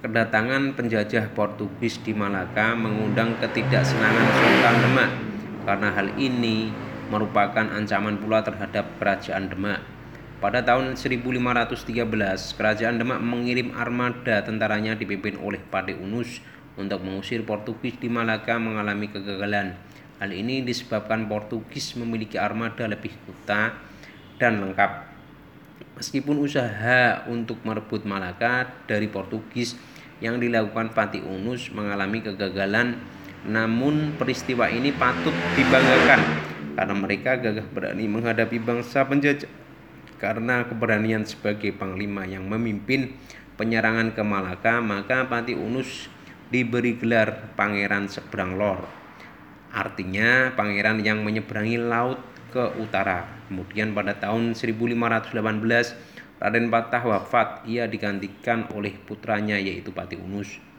Kedatangan penjajah Portugis di Malaka mengundang ketidaksenangan Sultan Demak karena hal ini merupakan ancaman pula terhadap kerajaan Demak. Pada tahun 1513, kerajaan Demak mengirim armada tentaranya dipimpin oleh Pati Unus untuk mengusir Portugis di Malaka mengalami kegagalan. Hal ini disebabkan Portugis memiliki armada lebih kuat dan lengkap. Meskipun usaha untuk merebut Malaka dari Portugis yang dilakukan Pati Unus mengalami kegagalan, namun peristiwa ini patut dibanggakan karena mereka gagah berani menghadapi bangsa penjajah karena keberanian sebagai panglima yang memimpin penyerangan ke Malaka, maka Pati Unus diberi gelar Pangeran Seberang Lor. Artinya pangeran yang menyeberangi laut ke utara. Kemudian pada tahun 1518 Raden Patah wafat, ia digantikan oleh putranya yaitu Pati Unus.